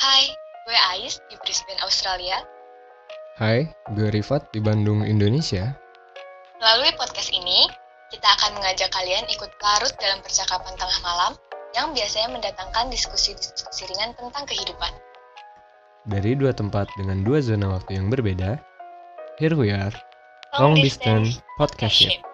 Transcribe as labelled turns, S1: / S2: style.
S1: Hai, gue Ais di Brisbane, Australia.
S2: Hai, gue Rifat di Bandung, Indonesia.
S1: Melalui podcast ini, kita akan mengajak kalian ikut larut dalam percakapan tengah malam yang biasanya mendatangkan diskusi-diskusi ringan tentang kehidupan.
S2: Dari dua tempat dengan dua zona waktu yang berbeda, here we are, Long Distance Podcast Ship.